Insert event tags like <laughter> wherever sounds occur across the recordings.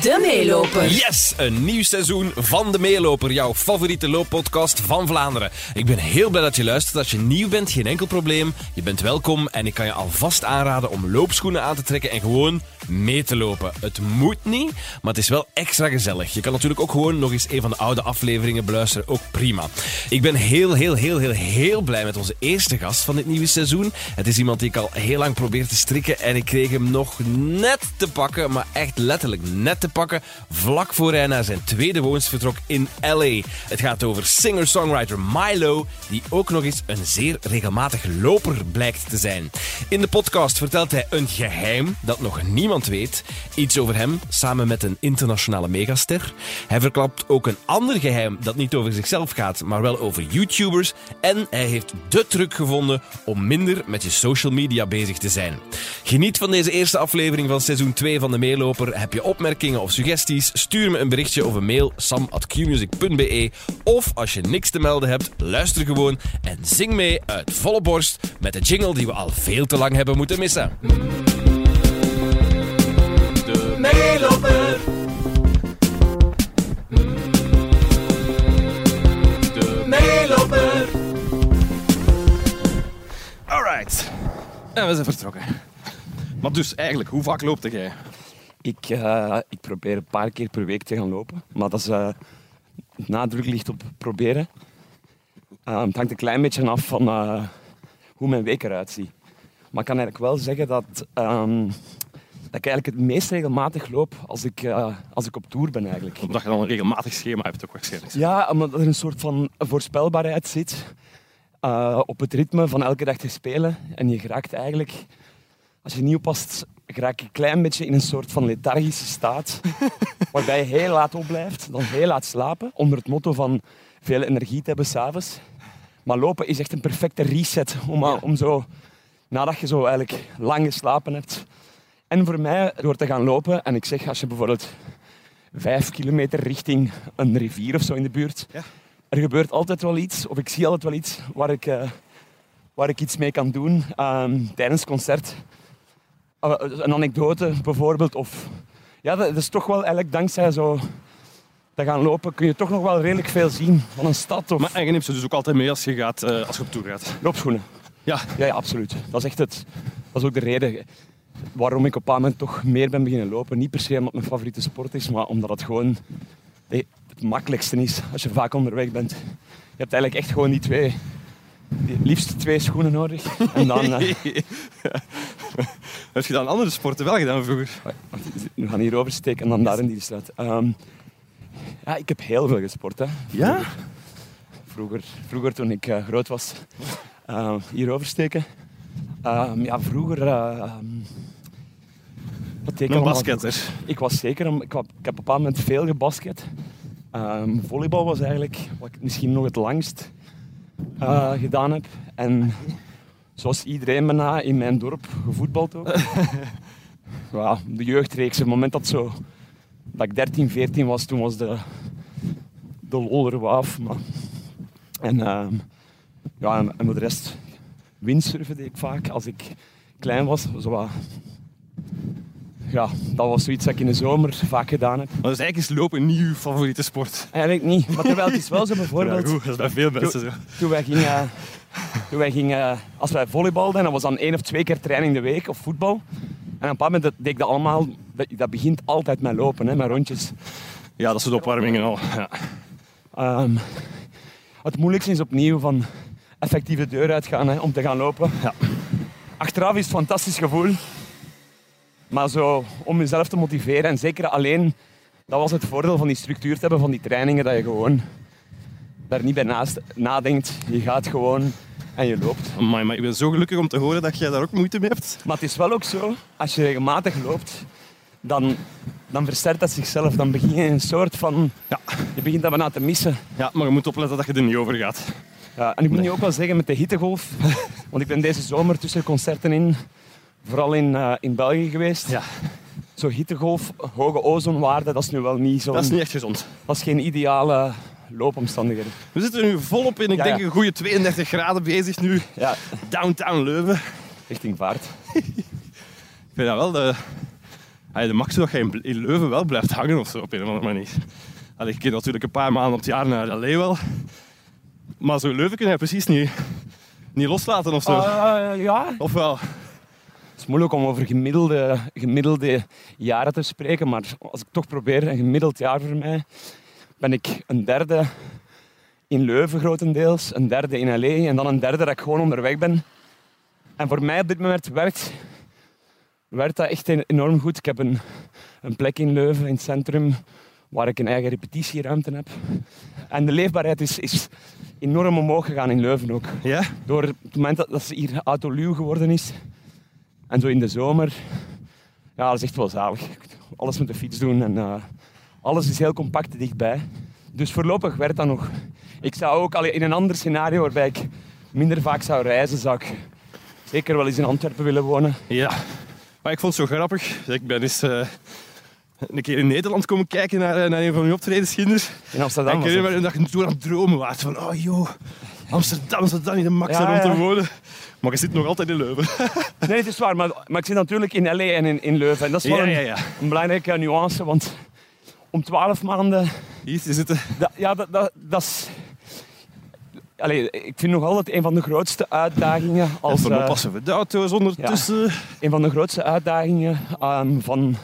De Meeloper. Yes, een nieuw seizoen van De Meeloper, jouw favoriete looppodcast van Vlaanderen. Ik ben heel blij dat je luistert. Als je nieuw bent, geen enkel probleem. Je bent welkom en ik kan je alvast aanraden om loopschoenen aan te trekken en gewoon mee te lopen. Het moet niet, maar het is wel extra gezellig. Je kan natuurlijk ook gewoon nog eens een van de oude afleveringen beluisteren, ook prima. Ik ben heel, heel, heel, heel, heel blij met onze eerste gast van dit nieuwe seizoen. Het is iemand die ik al heel lang probeer te strikken en ik kreeg hem nog net te pakken, maar echt letterlijk net te pakken, vlak voor hij naar zijn tweede woonst vertrok in LA. Het gaat over singer-songwriter Milo, die ook nog eens een zeer regelmatig loper blijkt te zijn. In de podcast vertelt hij een geheim dat nog niemand weet, iets over hem samen met een internationale megaster. Hij verklapt ook een ander geheim dat niet over zichzelf gaat, maar wel over YouTubers. En hij heeft de truc gevonden om minder met je social media bezig te zijn. Geniet van deze eerste aflevering van seizoen 2 van de Meeloper. Heb je opmerkingen of suggesties? Stuur me een berichtje of een mail sam.qmusic.be Of als je niks te melden hebt, luister gewoon en zing mee uit volle borst met de jingle die we al veel te lang hebben moeten missen. De meeloper. De meeloper. Alright. En we zijn vertrokken. Maar dus eigenlijk, hoe vaak loopte jij? Ik, eh, ik probeer een paar keer per week te gaan lopen. Maar dat is, eh, nadruk ligt op proberen. Eh, het hangt een klein beetje af van hoe mijn week eruit ziet. Maar ik kan eigenlijk wel zeggen dat, ehm, dat ik eigenlijk het meest regelmatig loop als ik, als ik op tour ben eigenlijk. Omdat je dan een regelmatig schema hebt ook waarschijnlijk. Ja, omdat er een soort van voorspelbaarheid zit op het ritme van elke dag te spelen. En je geraakt eigenlijk, als je niet oppast, geraak je een klein beetje in een soort van lethargische staat. <laughs> waarbij je heel laat opblijft, dan heel laat slapen. Onder het motto van veel energie te hebben s'avonds. Maar lopen is echt een perfecte reset om, om zo, nadat je zo eigenlijk lang geslapen hebt. En voor mij, door te gaan lopen, en ik zeg als je bijvoorbeeld vijf kilometer richting een rivier of zo in de buurt. Er gebeurt altijd wel iets, of ik zie altijd wel iets waar ik, eh, waar ik iets mee kan doen ehm, tijdens het concert. Eh, een anekdote bijvoorbeeld, of ja, dat, dat is toch wel eigenlijk dankzij zo te gaan lopen kun je toch nog wel redelijk veel zien van een stad of Maar en je neemt ze dus ook altijd mee als je, gaat, eh, als je op tour gaat. loopschoenen. Ja. Ja, ja, absoluut. Dat is echt het. Dat is ook de reden waarom ik op een moment toch meer ben beginnen lopen. Niet per se omdat het mijn favoriete sport is, maar omdat het gewoon het makkelijkste is als je vaak onderweg bent. Je hebt eigenlijk echt gewoon die twee, die liefst twee schoenen nodig. En dan, eh, <laughs> Heb je dan andere sporten wel gedaan vroeger? we gaan hier oversteken en dan daar in die straat. Ehm, ja, ik heb heel veel gesport. Hè. Ja? Vroeger, vroeger toen ik eh, groot was, eh, hier oversteken. Ehm, ja, vroeger. wat ik Een basketter. Ik was zeker, een- ik, ik heb op een bepaald moment veel gebasket. Ehm, volleybal was eigenlijk wat ik misschien nog het langst eh, gedaan heb. En zoals iedereen bijna in mijn dorp gevoetbald ook. <laughs> ja, de jeugdreeks, het moment dat, zo, dat ik 13, 14 was, toen was de, de lol er wel af. Maar, en, ehm, ja, en, en voor de rest, windsurfen deed ik vaak als ik klein was. Zo wat, ja, dat was zoiets dat ik in de zomer vaak gedaan heb. Maar dus eigenlijk is lopen niet je favoriete sport. Eigenlijk niet, maar terwijl het is wel zo <laughs> bijvoorbeeld... Ja, goed, dat is bij veel mensen zo. Toen wij gingen, toen wij gingen als wij volleybalden, dat was dan één of twee keer training de week of voetbal. En op een moment deed ik dat allemaal, dat, dat begint altijd met lopen, hè, met rondjes. Ja, dat is de opwarming en al. Ja. Ehm, het moeilijkste is opnieuw van effectief de deur uitgaan hè, om te gaan lopen. Ja. Achteraf is het een fantastisch gevoel. Maar zo, om jezelf te motiveren en zeker alleen, dat was het voordeel van die structuur te hebben van die trainingen, dat je gewoon daar niet bij naast, nadenkt. Je gaat gewoon en je loopt. Amai, maar ik ben zo gelukkig om te horen dat jij daar ook moeite mee hebt. Maar het is wel ook zo, als je regelmatig loopt, dan, dan versterkt dat zichzelf. Dan begin je een soort van... Ja. Je begint dat bijna te missen. Ja, maar je moet opletten dat je er niet over gaat. Ja, en ik moet nu ook wel zeggen met de hittegolf, <laughs> want ik ben deze zomer tussen concerten in, vooral in, eh, in België geweest. Ja. Zo hittegolf, hoge ozonwaarde, dat is nu wel niet zo. Dat is niet echt gezond. dat is geen ideale loopomstandigheden. We zitten nu volop in, ik Ja, denk, een goede 32 graden bezig nu. Ja, Downtown Leuven. richting vaart. <laughs> Ik vind dat wel de, Allee, de max dat je in, Leuven wel blijft hangen of zo op een of andere manier. Allee, ik ken natuurlijk een paar maanden op het jaar naar L.A. wel. Maar zo Leuven kun je precies niet, niet loslaten of zo. Eh, ja, Of wel? Het is moeilijk om over gemiddelde, gemiddelde jaren te spreken, maar als ik toch probeer, een gemiddeld jaar voor mij, ben ik een derde in Leuven grotendeels, een derde in L.A. en dan een derde dat ik gewoon onderweg ben. En voor mij op dit moment werkt, werkt dat echt en- enorm goed. Ik heb een, een plek in Leuven, in het centrum, waar ik een eigen repetitieruimte heb. En de leefbaarheid is, is enorm omhoog gegaan in Leuven ook. Ja? Door het moment dat, dat ze hier autoluw geworden is. En zo in de zomer. Ja, dat is echt wel zalig. Alles met de fiets doen en eh, alles is heel compact dichtbij. Dus voorlopig werkt dat nog. Ik zou ook in een ander scenario waarbij ik minder vaak zou reizen, zou ik zeker wel eens in Antwerpen willen wonen. Ja. Maar ik vond het zo grappig. Ik ben eens eh, een keer in Nederland komen kijken naar, eh, naar een van uw optredens, kinderen. In Amsterdam. En ik herinner me dat je toen aan het dromen. Van, oh joh, Amsterdam dan niet de max Ja, om te wonen. Maar je zit nog altijd in Leuven. Nee, het is waar, maar, maar ik zit natuurlijk in LA en in, in Leuven. En dat is wel Ja, een, een belangrijke nuance, want om 12 maanden Hier het. Dat, ja, dat, dat, dat is... Allee, ik vind nog altijd een van de grootste uitdagingen als... Als we eh, oppassen voor de auto's ondertussen. een van de grootste uitdagingen ehm, van,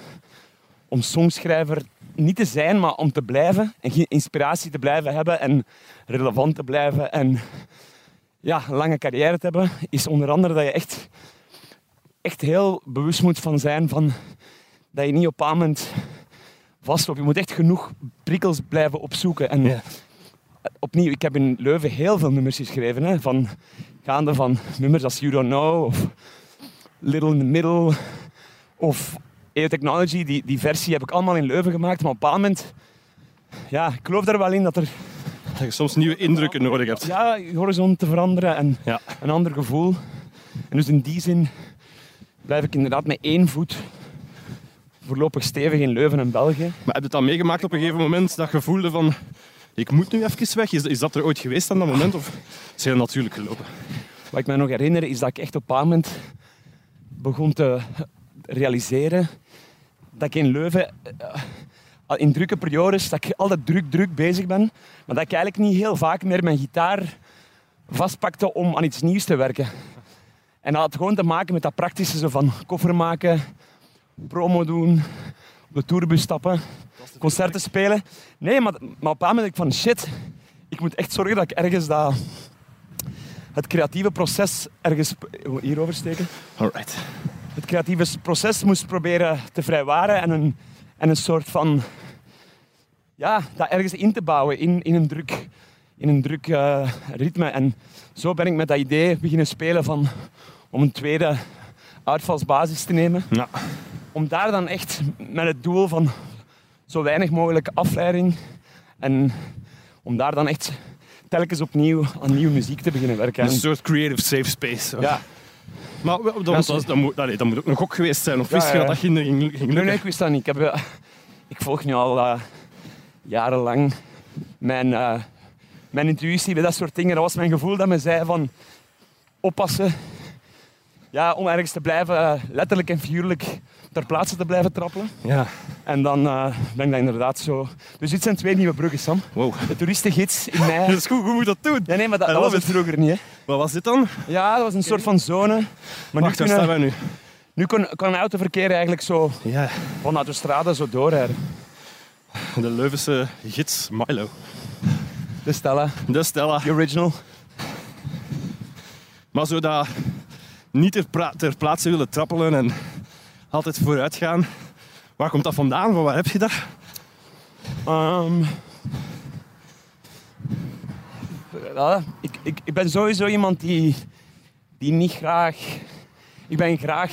om songschrijver niet te zijn, maar om te blijven en inspiratie te blijven hebben en relevant te blijven en ja, een lange carrière te hebben, is onder andere dat je echt, echt heel bewust moet van zijn van dat je niet op een moment Je moet echt genoeg prikkels blijven opzoeken. En Ja. opnieuw, ik heb in Leuven heel veel nummers geschreven. Hè, van, gaande van nummers als You Don't Know of Little in the Middle of EO Technology. Die, die versie heb ik allemaal in Leuven gemaakt. Maar op een bepaald moment, ja, ik geloof er wel in dat er Dat je soms nieuwe indrukken nodig hebt. ja, je horizon te veranderen en Ja. een ander gevoel. En dus in die zin blijf ik inderdaad met één voet voorlopig stevig in Leuven en België. Maar heb je het dan meegemaakt op een gegeven moment dat je voelde van... Ik moet nu even weg. Is, is dat er ooit geweest aan dat moment? Of is het heel natuurlijk gelopen? Wat ik me nog herinner is dat ik echt op een moment begon te realiseren dat ik in Leuven eh, in drukke periodes dat ik altijd druk, druk bezig ben, maar dat ik eigenlijk niet heel vaak meer mijn gitaar vastpakte om aan iets nieuws te werken. En dat had gewoon te maken met dat praktische zo van koffer maken, promo doen, op de tourbus stappen, concerten spelen. Nee, maar, maar op een bepaald moment ik van shit, ik moet echt zorgen dat ik ergens dat het creatieve proces ergens hierover steken. Alright. Het creatieve proces moest proberen te vrijwaren en een, en een soort van ja, dat ergens in te bouwen in, in een druk, in een druk eh, ritme. En zo ben ik met dat idee beginnen spelen van om een tweede uitvalsbasis te nemen. Ja. Om daar dan echt met het doel van zo weinig mogelijk afleiding en om daar dan echt telkens opnieuw aan nieuwe muziek te beginnen werken. Een En- soort creative safe space. ja, Maar dat, dat, moet, dat moet ook een gok geweest zijn. Of Ja, wist je dat dat ging, ging, ging Nee, lukken? nee, ik wist dat niet. Ik, heb, eh, ik volg nu al eh, jarenlang mijn, eh, mijn intuïtie bij dat soort dingen. Dat was mijn gevoel dat me zei van oppassen. Ja, om ergens te blijven, eh, letterlijk en figuurlijk ter plaatse te blijven trappelen. Ja. En dan eh, ben ik dat inderdaad zo... Dus dit zijn twee nieuwe bruggen, Sam. Wow. De toeristengids in mij... <laughs> Dat is goed, hoe moet dat doen? Ja, nee, maar dat, dat was het vroeger niet. Hè. Wat was dit dan? Ja, dat was een soort van zone. Maar nu, waar staan wij nu? nu kon, kon een autoverkeer eigenlijk zo Ja, van de autostrade zo doorrijden. de Leuvense gids Milo. De Stella, De Stella. the original. Maar zo dat niet ter, ter plaatse willen trappelen en altijd vooruit gaan. Waar komt dat vandaan? Van waar heb je dat? Ehm, ja, ik, ik, ik ben sowieso iemand die, die niet graag... Ik ben graag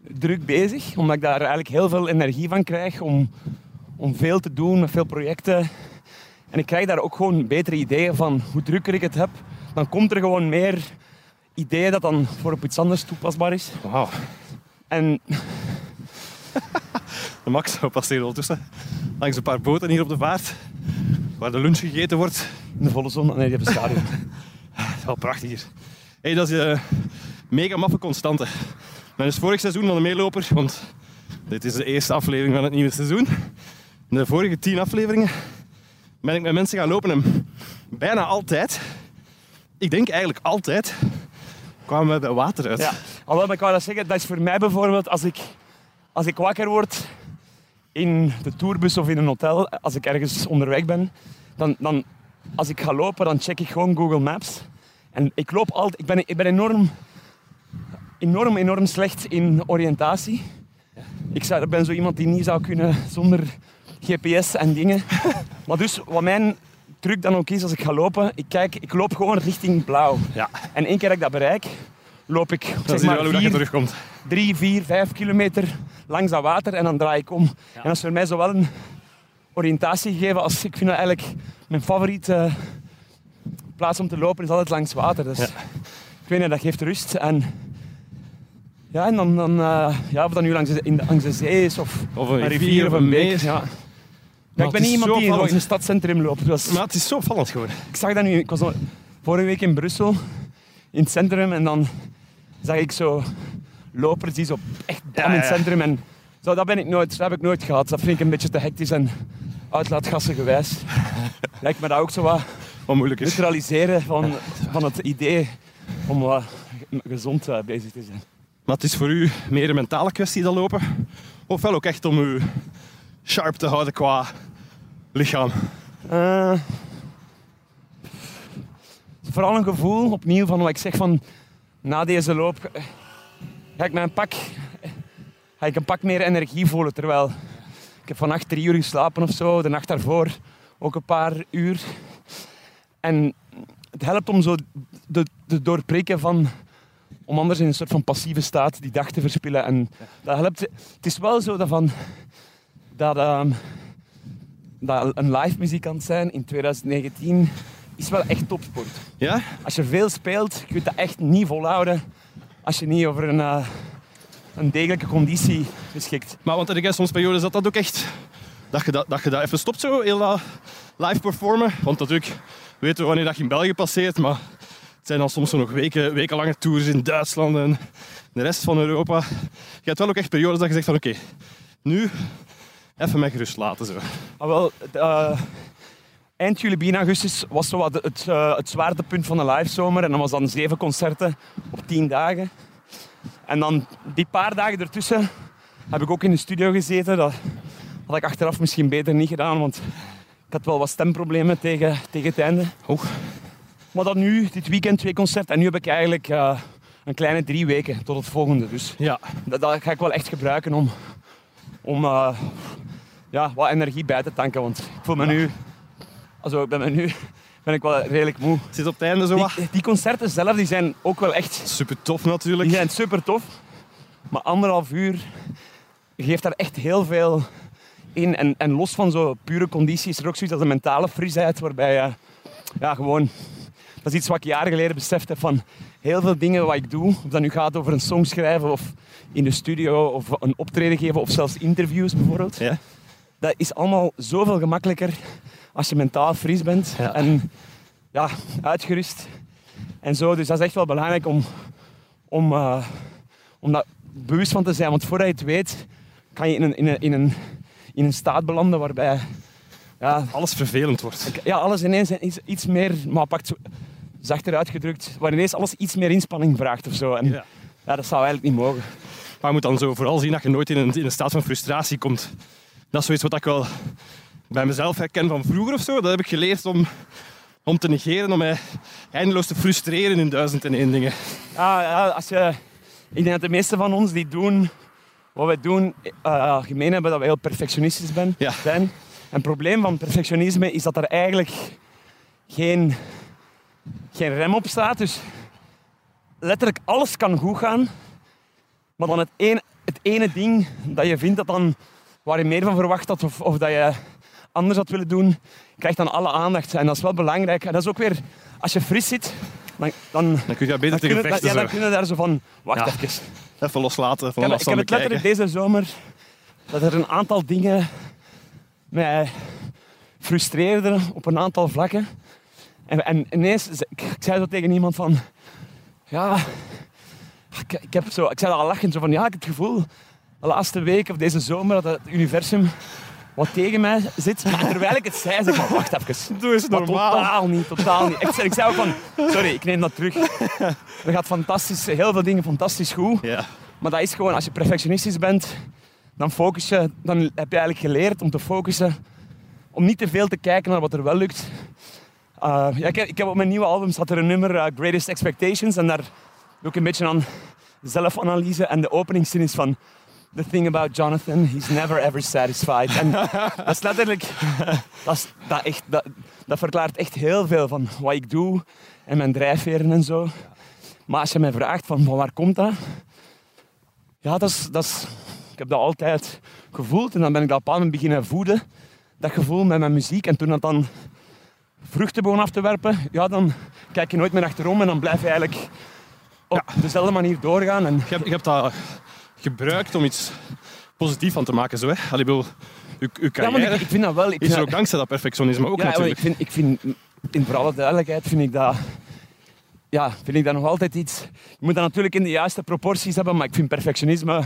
druk bezig, omdat ik daar eigenlijk heel veel energie van krijg om, om veel te doen met veel projecten. En ik krijg daar ook gewoon betere ideeën van hoe drukker ik het heb. Dan komt er gewoon meer ideeën dat dan voor op iets anders toepasbaar is. Wauw. En <laughs> De Max we passeren ondertussen langs een paar boten hier op de vaart. Waar de lunch gegeten wordt. in de volle zon, nee, die hebben schaduw. Dat is wel prachtig hier. Hey, dat is een mega maffe constante. Dat is vorig seizoen van de meeloper, want Dit is de eerste aflevering van het nieuwe seizoen. In de vorige tien afleveringen ben ik met mensen gaan lopen en bijna altijd, ik denk eigenlijk altijd, we bij water uit. Ja. Ik wou zeggen, dat is voor mij bijvoorbeeld als ik, als ik wakker word in de tourbus of in een hotel, als ik ergens onderweg ben, dan, dan als ik ga lopen, dan check ik gewoon Google Maps. En ik loop altijd, ik ben, ik ben enorm, enorm, enorm slecht in oriëntatie. Ik ben zo iemand die niet zou kunnen zonder GPS en dingen. Maar dus, wat mijn truc dan ook is als ik ga lopen, ik, kijk, ik loop gewoon richting blauw. Ja. En één keer dat ik dat bereik, loop ik zeg maar dat je vier, terugkomt. drie, vier, vijf kilometer langs dat water en dan draai ik om. En dat is voor mij zo wel een oriëntatie gegeven als ik vind dat eigenlijk mijn favoriete plaats om te lopen is altijd langs water. Dus Ja. ik weet niet, dat geeft rust. En ja, en dan, dan eh, ja, of dat nu langs de, in de, langs de zee is of, Of een rivier of een beek. meer. Ja. Ja, ik ben niet iemand die in het stadscentrum loopt. Dus Maar het is zo opvallend geworden. ik zag dat nu, ik was vorige week in Brussel, in het centrum, en dan zag ik zo lopers die zo echt bam in het centrum. En zo, dat, ben ik nooit, dat heb ik nooit gehad. Dat vind ik een beetje te hectisch en uitlaatgassen gewijs. <laughs> Lijkt me dat ook zo wat Wat moeilijk is. neutraliseren van, van het idee om wat gezond eh, bezig te zijn. Maar het is voor u meer een mentale kwestie dan lopen? Ofwel ook echt om u sharp te houden qua lichaam? Eh, vooral een gevoel, opnieuw, van wat ik zeg van na deze loop eh, ga ik mijn pak, ga ik een pak meer energie voelen. Terwijl ik heb vannacht drie uur geslapen of zo, de nacht daarvoor ook een paar uur. En het helpt om zo de, de doorprikken van, om anders in een soort van passieve staat die dag te verspillen. En dat helpt. Het is wel zo dat van, dat, ehm, dat een live muzikant zijn in 2019 is wel echt topsport. Ja? Als je veel speelt, je kunt dat echt niet volhouden als je niet over een, eh, een degelijke conditie beschikt. Maar want er soms periodes dat dat ook echt... Dat je dat, dat je dat even stopt zo, heel dat live performen. Want natuurlijk weten we wanneer dat je in België passeert, maar het zijn dan soms nog weken, wekenlange tours in Duitsland en de rest van Europa. Je hebt wel ook echt periodes dat je zegt van oké, nu even mij gerust laten. Zo. Maar wel, eh, eind juli, begin augustus was zo wat het, eh, het zwaartepunt van de live zomer. En dat was dan zeven concerten op tien dagen. En dan die paar dagen ertussen heb ik ook in de studio gezeten. Dat had ik achteraf misschien beter niet gedaan, want ik had wel wat stemproblemen tegen, tegen het einde. Oh. Maar dan nu, dit weekend, twee concerten. En nu heb ik eigenlijk eh, een kleine drie weken tot het volgende. Dus Ja, dat, dat ga ik wel echt gebruiken om, om ja, wat energie bij te tanken. Want ik voel me nu, also, ik ben me nu ben ik wel redelijk moe. het zit op het einde zo wat. Die, die concerten zelf die zijn ook wel echt Super tof natuurlijk. die zijn super tof. Maar anderhalf uur geeft daar echt heel veel in. En, en los van zo pure conditie is er ook zoiets als een mentale frisheid. Waarbij je ja, gewoon... Dat is iets wat ik jaren geleden besefte van heel veel dingen wat ik doe. Of dat nu gaat over een song schrijven of in de studio of een optreden geven of zelfs interviews bijvoorbeeld. Ja. Dat is allemaal zoveel gemakkelijker als je mentaal fris bent Ja. en ja, uitgerust. En zo, dus dat is echt wel belangrijk om, om, eh, om daar bewust van te zijn. Want voordat je het weet, kan je in een, in een, in een, in een staat belanden waarbij ja, Alles vervelend wordt. ja, alles ineens iets, iets meer, maar pakt zachter uitgedrukt, waar ineens alles iets meer inspanning vraagt of zo. En Ja. ja, dat zou eigenlijk niet mogen. Maar je moet dan zo vooral zien dat je nooit in een, in een staat van frustratie komt. Dat is zoiets wat ik wel bij mezelf herken van vroeger of zo. Dat heb ik geleerd om, om te negeren, om mij eindeloos te frustreren in duizend en één dingen. Ja, ja, als je, ik denk dat de meeste van ons die doen wat wij doen, eh, gemeen hebben dat we heel perfectionistisch ben, Ja. zijn. En het probleem van perfectionisme is dat er eigenlijk geen, geen rem op staat. Dus letterlijk alles kan goed gaan, maar dan het, een, het ene ding dat je vindt dat dan, waar je meer van verwacht had of, of dat je anders had willen doen, krijgt dan alle aandacht. En dat is wel belangrijk. En dat is ook weer, als je fris zit, dan, dan, Dan kun je beter tegen vechten. ja, dan kunnen daar zo van, wacht Ja. even. Even loslaten, van Ik heb, ik heb afstand het letterlijk deze zomer, dat er een aantal dingen mij frustreerden op een aantal vlakken. En, en ineens, ik, ik zei zo tegen iemand van, ja, ik, ik heb zo, ik zei dat al lachend, zo van, ja, ik heb het gevoel, de laatste week of deze zomer dat het universum wat tegen mij zit. Maar terwijl ik het zei, zeg maar wacht even. Doe eens Maar normaal. totaal niet, totaal niet. Ik zei, ik zei ook van, sorry, ik neem dat terug. Er gaat fantastisch, heel veel dingen fantastisch goed. Ja. Maar dat is gewoon, als je perfectionistisch bent, dan focus je, dan heb je eigenlijk geleerd om te focussen, om niet te veel te kijken naar wat er wel lukt. Uh, ja, ik, heb, ik heb op mijn nieuwe album staat er een nummer, uh, Greatest Expectations, en daar doe ik een beetje aan zelfanalyse. En de openingszin is van, The thing about Jonathan, he's never ever satisfied. En <laughs> dat is letterlijk, dat, is, dat, echt, dat, dat verklaart echt heel veel van wat ik doe en mijn drijfveren en zo. Maar als je mij vraagt van, van waar komt dat? Ja, dat is, dat is, ik heb dat altijd gevoeld en dan ben ik dat op moment beginnen voeden. Dat gevoel met mijn muziek. En toen dat dan vruchten begon af te werpen, ja, dan kijk je nooit meer achterom en dan blijf je eigenlijk op dezelfde manier doorgaan. En, Je hebt, je hebt dat gebruikt om iets positiefs van te maken. Zo, hè? Allee, ik bedoel, uw, uw ja, maar carrière ik, ik vind dat wel... Ik is er dat- ook dankzij dat perfectionisme ook ja, natuurlijk. ik vind, ik vind, in voor alle duidelijkheid, vind ik dat... Ja, vind ik dat nog altijd iets... Je moet dat natuurlijk in de juiste proporties hebben, maar ik vind perfectionisme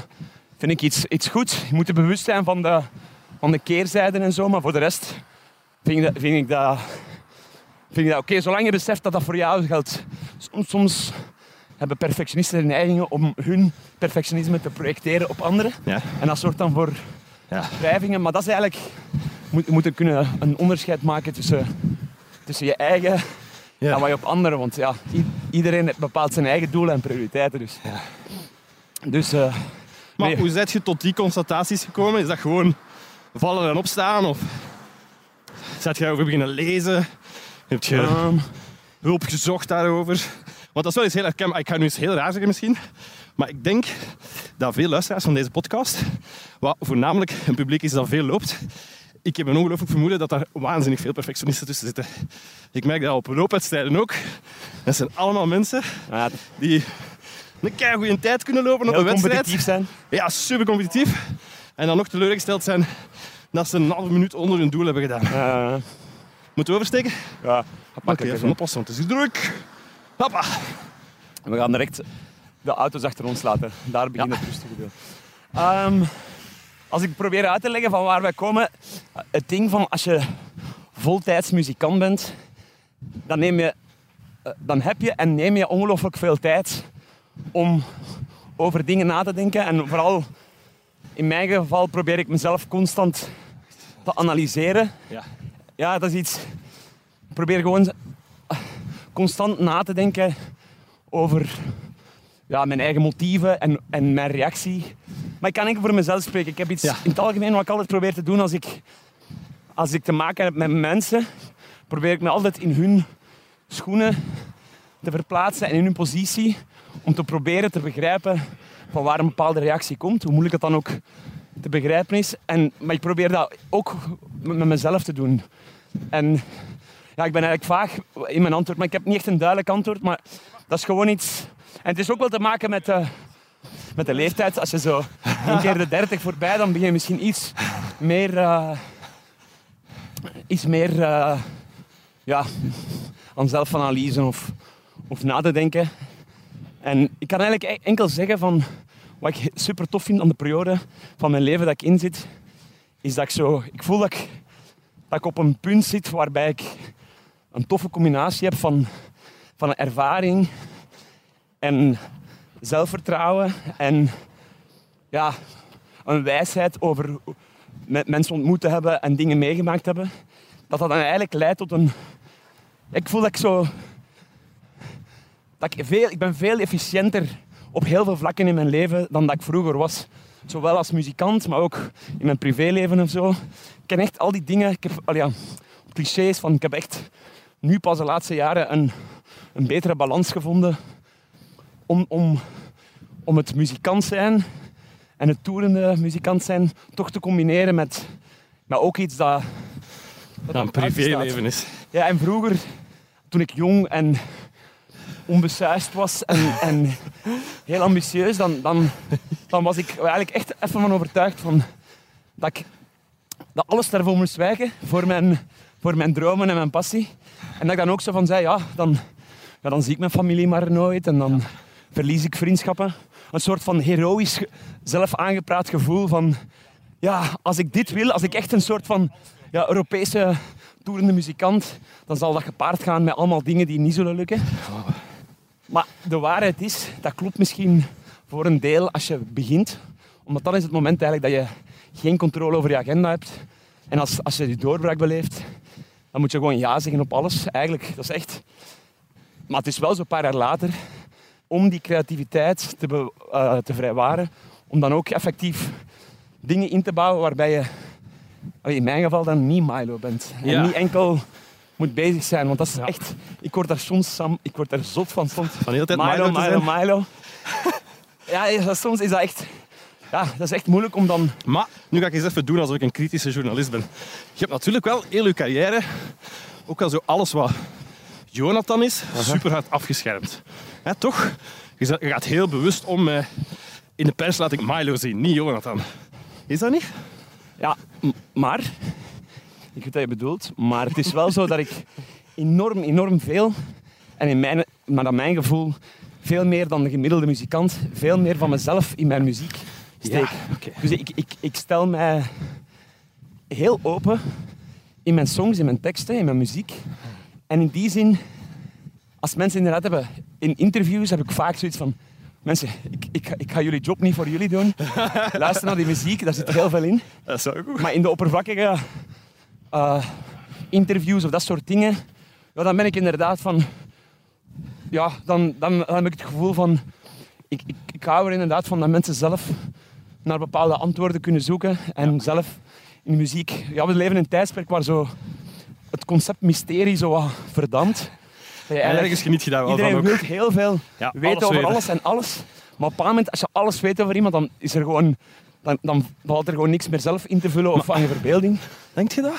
vind ik iets, iets goed. Je moet je bewust zijn van de, van de keerzijden en zo, maar voor de rest vind ik dat... Vind ik dat vind ik dat oké, zolang je beseft dat dat voor jou geldt. Soms, soms hebben perfectionisten de neigingen om hun perfectionisme te projecteren op anderen. Ja. En dat zorgt dan voor Ja. wrijvingen. Maar dat is eigenlijk... Moet, je moet kunnen een onderscheid maken tussen, tussen je eigen Ja. en wat je op anderen... Want ja, iedereen bepaalt zijn eigen doelen en prioriteiten. Dus, dus eh, Maar nee. hoe zet je tot die constataties gekomen? Is dat gewoon vallen en opstaan? Of zet je over beginnen lezen? Heb je ehm, hulp gezocht daarover? Want dat is wel eens heel herkenbaar. Ik ga nu eens heel raar zeggen misschien. Maar ik denk dat veel luisteraars van deze podcast, wat voornamelijk een publiek is dat veel loopt, ik heb een ongelooflijk vermoeden dat daar waanzinnig veel perfectionisten tussen zitten. Ik merk dat op loopwedstrijden ook. Dat zijn allemaal mensen die een keigoede tijd kunnen lopen op heel een wedstrijd. competitief zijn. Ja, super competitief. En dan nog teleurgesteld zijn dat ze een halve minuut onder hun doel hebben gedaan. Moeten we oversteken? ja, Oké, makkelijk. even oppassen, want het is druk. Hoppa. We gaan direct de auto's achter ons laten. Daar begint het rustige deel. Ehm, als ik probeer uit te leggen van waar wij komen. Het ding van als je voltijds muzikant bent, dan, neem je, eh, dan heb je en neem je ongelooflijk veel tijd om over dingen na te denken. En vooral in mijn geval probeer ik mezelf constant te analyseren. Ja. Ja, dat is iets. Ik probeer gewoon constant na te denken over ja, mijn eigen motieven en, en mijn reactie. Maar ik kan enkel voor mezelf spreken. Ik heb iets Ja. in het algemeen wat ik altijd probeer te doen als ik, als ik te maken heb met mensen, probeer ik me altijd in hun schoenen te verplaatsen en in hun positie om te proberen te begrijpen van waar een bepaalde reactie komt, hoe moeilijk het dan ook te begrijpen is. En, maar ik probeer dat ook met met mezelf te doen. En ja, ik ben eigenlijk vaag in mijn antwoord, maar ik heb niet echt een duidelijk antwoord. Maar dat is gewoon iets. En het is ook wel te maken met de, met de leeftijd. Als je zo een keer de 30 voorbij, dan begin je misschien iets meer. eh, iets meer. eh, ja, aan zelfanalyse of, of na denken. En ik kan eigenlijk e- enkel zeggen van. Wat ik super tof vind aan de periode van mijn leven dat ik in zit, is dat ik zo. Ik voel dat ik op een punt zit waarbij ik een toffe combinatie heb van, van een ervaring en zelfvertrouwen en ja, een wijsheid over mensen ontmoet te hebben en dingen meegemaakt hebben. Dat dat dan eigenlijk leidt tot een... Ik voel dat ik zo... Dat ik, veel, ik ben veel efficiënter op heel veel vlakken in mijn leven dan dat ik vroeger was. Zowel als muzikant, maar ook in mijn privéleven en zo. Ik ken echt al die dingen. Ik heb, al ja, clichés van ik heb echt nu pas de laatste jaren een, een betere balans gevonden om, om, om het muzikant zijn en het toerende muzikant zijn toch te combineren met, met ook iets dat, dat Dat een privéleven is. Ja, en vroeger, toen ik jong en onbesuist was en, en heel ambitieus, dan, dan, dan was ik eigenlijk echt even van overtuigd van dat ik dat alles daarvoor moest wijken voor mijn, voor mijn dromen en mijn passie. En dat ik dan ook zo van zei, ja, dan, ja, dan zie ik mijn familie maar nooit en dan verlies ik vriendschappen. Een soort van heroïsch zelf aangepraat gevoel van... Ja, als ik dit wil, als ik echt een soort van ja, Europese toerende muzikant, dan zal dat gepaard gaan met allemaal dingen die niet zullen lukken. Maar de waarheid is, dat klopt misschien voor een deel als je begint. Omdat dan is het moment eigenlijk dat je geen controle over je agenda hebt. En als, als je die doorbraak beleeft, dan moet je gewoon ja zeggen op alles. Eigenlijk, dat is echt... Maar het is wel zo'n paar jaar later, om die creativiteit te, eh, te vrijwaren, om dan ook effectief dingen in te bouwen waarbij je, in mijn geval, dan niet Milo bent. Ja. En niet enkel moet bezig zijn, want dat is echt... Ik word daar soms, Sam, ik word daar zot van soms. Van de hele tijd Milo, Milo Milo. Milo. Ja, soms is dat echt... Ja, dat is echt moeilijk om dan... Maar nu ga ik eens even doen alsof ik een kritische journalist ben. Je hebt natuurlijk wel heel je carrière, ook al zo alles wat Jonathan is, super hard afgeschermd. Hè, toch? Je gaat heel bewust om. eh, in de pers laat ik Milo zien, niet Jonathan. Is dat niet? Ja, maar... Ik weet wat je bedoelt, maar het is wel zo dat ik enorm, enorm veel... En in mijn, maar aan mijn gevoel veel meer dan de gemiddelde muzikant, veel meer van mezelf in mijn muziek steek. oké. Dus ik, ik, ik stel mij heel open in mijn songs, in mijn teksten, in mijn muziek. En in die zin, als mensen inderdaad hebben... In interviews heb ik vaak zoiets van... Mensen, ik, ik, ga- ik ga jullie job niet voor jullie doen. <laughs> Luister naar die muziek, daar zit heel veel in. Dat is ook goed. Maar in de oppervlakkige eh, interviews of dat soort dingen, ja, dan ben ik inderdaad van... Ja, dan, dan, dan heb ik het gevoel van... Ik, ik, ik hou er inderdaad van dat mensen zelf naar bepaalde antwoorden kunnen zoeken. En zelf in de muziek... Ja, we leven in een tijdsperk waar zo het concept mysterie zo wat verdampt. Ergens geniet je daar wel Iedereen van wil heel veel Ja, weten alles over weten. alles en alles. Maar op een moment, als je alles weet over iemand, dan is er gewoon... Dan, dan valt er gewoon niks meer zelf in te vullen of aan je verbeelding. Denk je dat?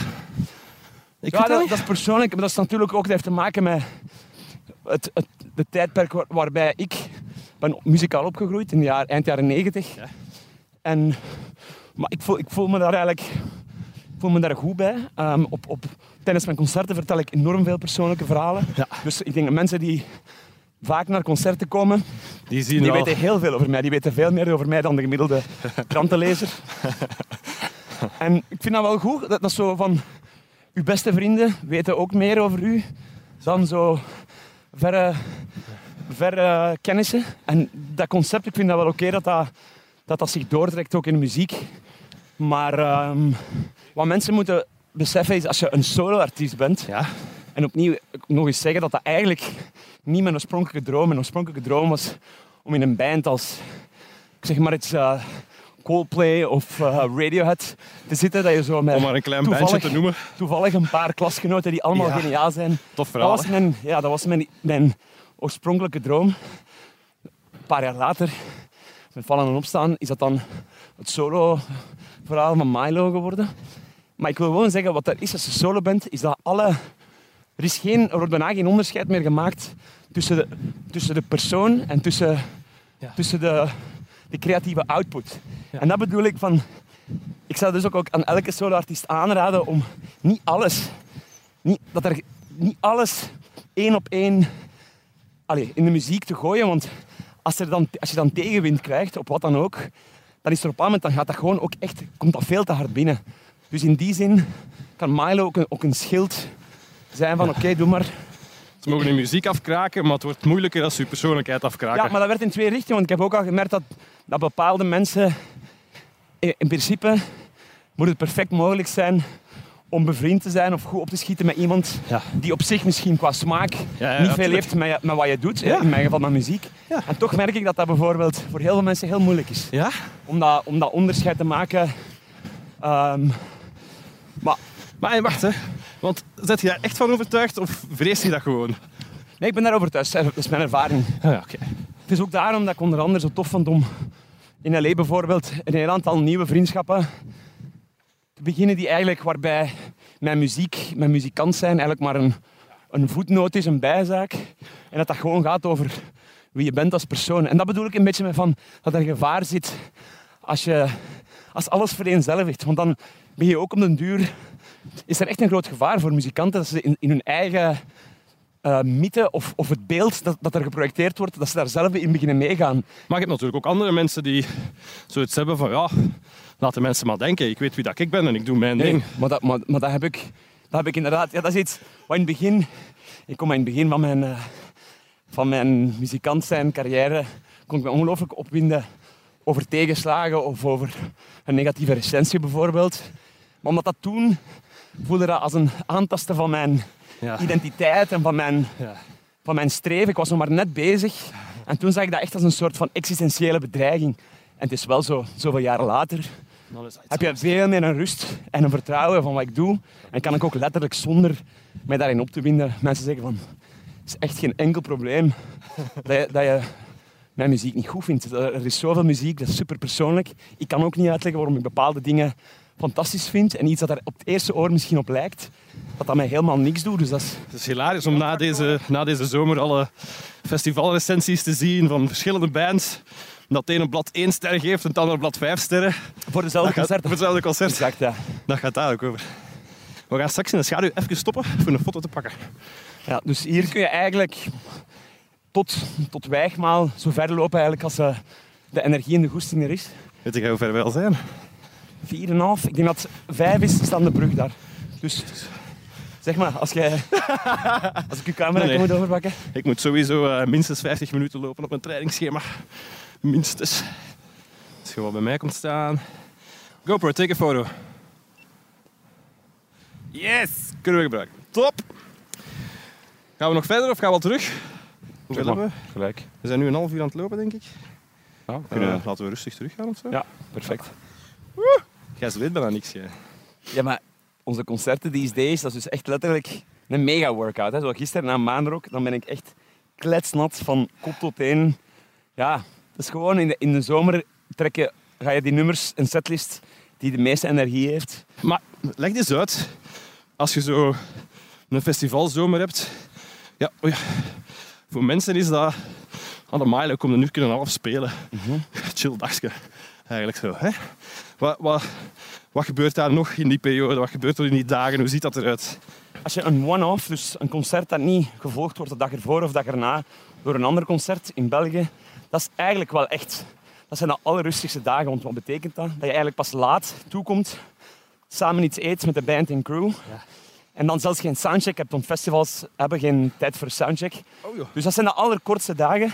Ik ja, dat dat, is persoonlijk, maar dat is natuurlijk ook dat heeft te maken met het, het, de tijdperk waar- waarbij ik ben muzikaal opgegroeid, in de jaar, eind jaren 90. Ja. En, maar ik voel, ik voel me daar eigenlijk ik voel me daar goed bij. Ehm, op, op, tijdens mijn concerten vertel ik enorm veel persoonlijke verhalen. Ja. Dus ik denk dat mensen die vaak naar concerten komen, Die zien die weten heel veel over mij. Die weten veel meer over mij dan de gemiddelde krantenlezer. <laughs> en ik vind dat wel goed. Dat, dat is zo van... Uw beste vrienden weten ook meer over u dan zo verre, verre kennissen. En dat concept, ik vind dat wel oké dat, dat, dat dat zich doortrekt ook in de muziek. Maar ehm, wat mensen moeten beseffen is, als je een solo-artiest bent... Ja. En opnieuw nog eens zeggen dat dat eigenlijk niet mijn oorspronkelijke droom. Mijn oorspronkelijke droom was om in een band als, ik zeg maar iets, eh, Coldplay of eh, Radiohead te zitten. Dat je zo met Om maar een klein bandje te noemen. toevallig een paar klasgenoten die allemaal Ja. geniaal zijn. Tof Dat verhaal. was, hè? mijn, ja, dat was mijn, mijn oorspronkelijke droom. Een paar jaar later, met vallen en opstaan, is dat dan het solo-verhaal van Milo geworden. Maar ik wil gewoon zeggen, wat er is als je solo bent, is dat alle... Er, is geen, er wordt bijna geen onderscheid meer gemaakt tussen de, tussen de persoon en tussen, Ja. tussen de, de creatieve output. En dat bedoel ik van... Ik zou dus ook, ook aan elke solo-artiest aanraden om niet alles... Niet, dat er niet alles één op één allee, in de muziek te gooien. Want als, er dan, als je dan tegenwind krijgt, op wat dan ook, dan is er op een moment, dan gaat dat gewoon ook echt, komt dat veel te hard binnen. Dus in die zin kan Milo ook een, ook een schild zijn van oké, doe maar. Ze mogen hun muziek afkraken, maar het wordt moeilijker als ze je persoonlijkheid afkraken. Ja, maar dat werd in twee richtingen. Want ik heb ook al gemerkt dat, dat bepaalde mensen... In, in principe moet het perfect mogelijk zijn om bevriend te zijn of goed op te schieten met iemand Ja. die op zich misschien qua smaak Ja, niet veel heeft met, met wat je doet. In mijn geval met muziek. En toch merk ik dat dat bijvoorbeeld voor heel veel mensen heel moeilijk is. Ja? Om dat, om dat onderscheid te maken. Ehm, maar Maar wacht, hè. Want zet je daar echt van overtuigd of vrees je dat gewoon? nee, ik ben daarover thuis. Dat is mijn ervaring. Het is ook daarom dat ik onder andere zo tof vond om in L.A. bijvoorbeeld een heel aantal nieuwe vriendschappen te beginnen die eigenlijk waarbij mijn muziek, mijn muzikant zijn eigenlijk maar een, een voetnoot is, een bijzaak. En dat dat gewoon gaat over wie je bent als persoon. En dat bedoel ik een beetje met van dat er gevaar zit als, je, als alles vereenzelvigt. Want dan ben je ook op den duur... Is er echt een groot gevaar voor muzikanten dat ze in, in hun eigen eh, mythe of, of het beeld dat, dat er geprojecteerd wordt, dat ze daar zelf in beginnen meegaan. Maar je hebt natuurlijk ook andere mensen die zoiets hebben van ja, laten mensen maar denken. Ik weet wie dat ik ben en ik doe mijn ding. maar, dat, maar, maar dat, heb ik, dat heb ik inderdaad. Ja, dat is iets wat in het begin... Ik kom in het begin van mijn, eh, van mijn muzikant zijn carrière kon ik me ongelooflijk opwinden over tegenslagen of over een negatieve recensie bijvoorbeeld. Maar omdat dat toen voelde dat als een aantasten van mijn Ja. identiteit en van mijn, Ja. van mijn streven. Ik was nog maar net bezig. En toen zag ik dat echt als een soort van existentiële bedreiging. En het is wel zo, zoveel jaren later, Heb je veel meer een rust en een vertrouwen van wat ik doe. En kan ik ook letterlijk zonder mij daarin op te winden mensen zeggen van... Het is echt geen enkel probleem <laughs> dat je, dat je mijn muziek niet goed vindt. Er is zoveel muziek, dat is super persoonlijk. Ik kan ook niet uitleggen waarom ik bepaalde dingen fantastisch vind. En iets dat er op het eerste oor misschien op lijkt, dat dat mij helemaal niks doet. Dus dat is... Het is hilarisch om na deze, na deze zomer alle festivalrecensies te zien van verschillende bands. Dat het ene blad één ster geeft en het andere blad vijf sterren. Voor dezelfde concert. voor hetzelfde concert. Exact, ja. Dat gaat daar ook over. We gaan straks in de schaduw even stoppen voor een foto te pakken. Ja, dus hier kun je eigenlijk tot, tot Wijgmaal zo ver lopen eigenlijk als eh, de energie en de goesting er is. Weet je hoe ver wij al zijn? 4,5. Ik denk dat 5 is, staat de brug daar. Dus zeg maar, als, jij, <laughs> als ik je camera Nee, nee. moet overpakken. Ik moet sowieso eh, minstens 50 minuten lopen op mijn trainingsschema. Minstens. Als je wat bij mij komt staan. GoPro, take a photo. Yes! Kunnen we gebruiken. Top! Gaan we nog verder of gaan we al terug? Hoeveel hebben we? Gelijk. We zijn nu een half uur aan het lopen, denk ik. Ja, Eh, laten we rustig teruggaan of zo. ja perfect. Jij weet bijna niks, jij. Ja, maar onze concerten these days, dat is dus echt letterlijk een mega workout. Hè. Zoals gisteren na Maanrock, dan ben ik echt kletsnat van kop tot teen. Ja, dat is gewoon in de, in de zomer trekken, ga je die nummers, een setlist die de meeste energie heeft. Maar leg eens uit. Als je zo een festivalzomer hebt. Ja, oh ja. Voor mensen is dat aan de mile ook om een uur kunnen half spelen. <laughs> Chill dagje. Eigenlijk zo. Hè? Wat, wat, wat gebeurt daar nog in die periode? Wat gebeurt er in die dagen? Hoe ziet dat eruit? Als je een one-off, dus een concert dat niet gevolgd wordt de dag ervoor of de dag erna door een ander concert in België, dat is eigenlijk wel echt. Dat zijn de allerrustigste dagen, want wat betekent dat? Dat je eigenlijk pas laat toekomt, samen iets eet met de band en crew. En dan zelfs geen soundcheck hebt, want festivals hebben geen tijd voor soundcheck. Oh joh. Dus dat zijn de allerkortste dagen.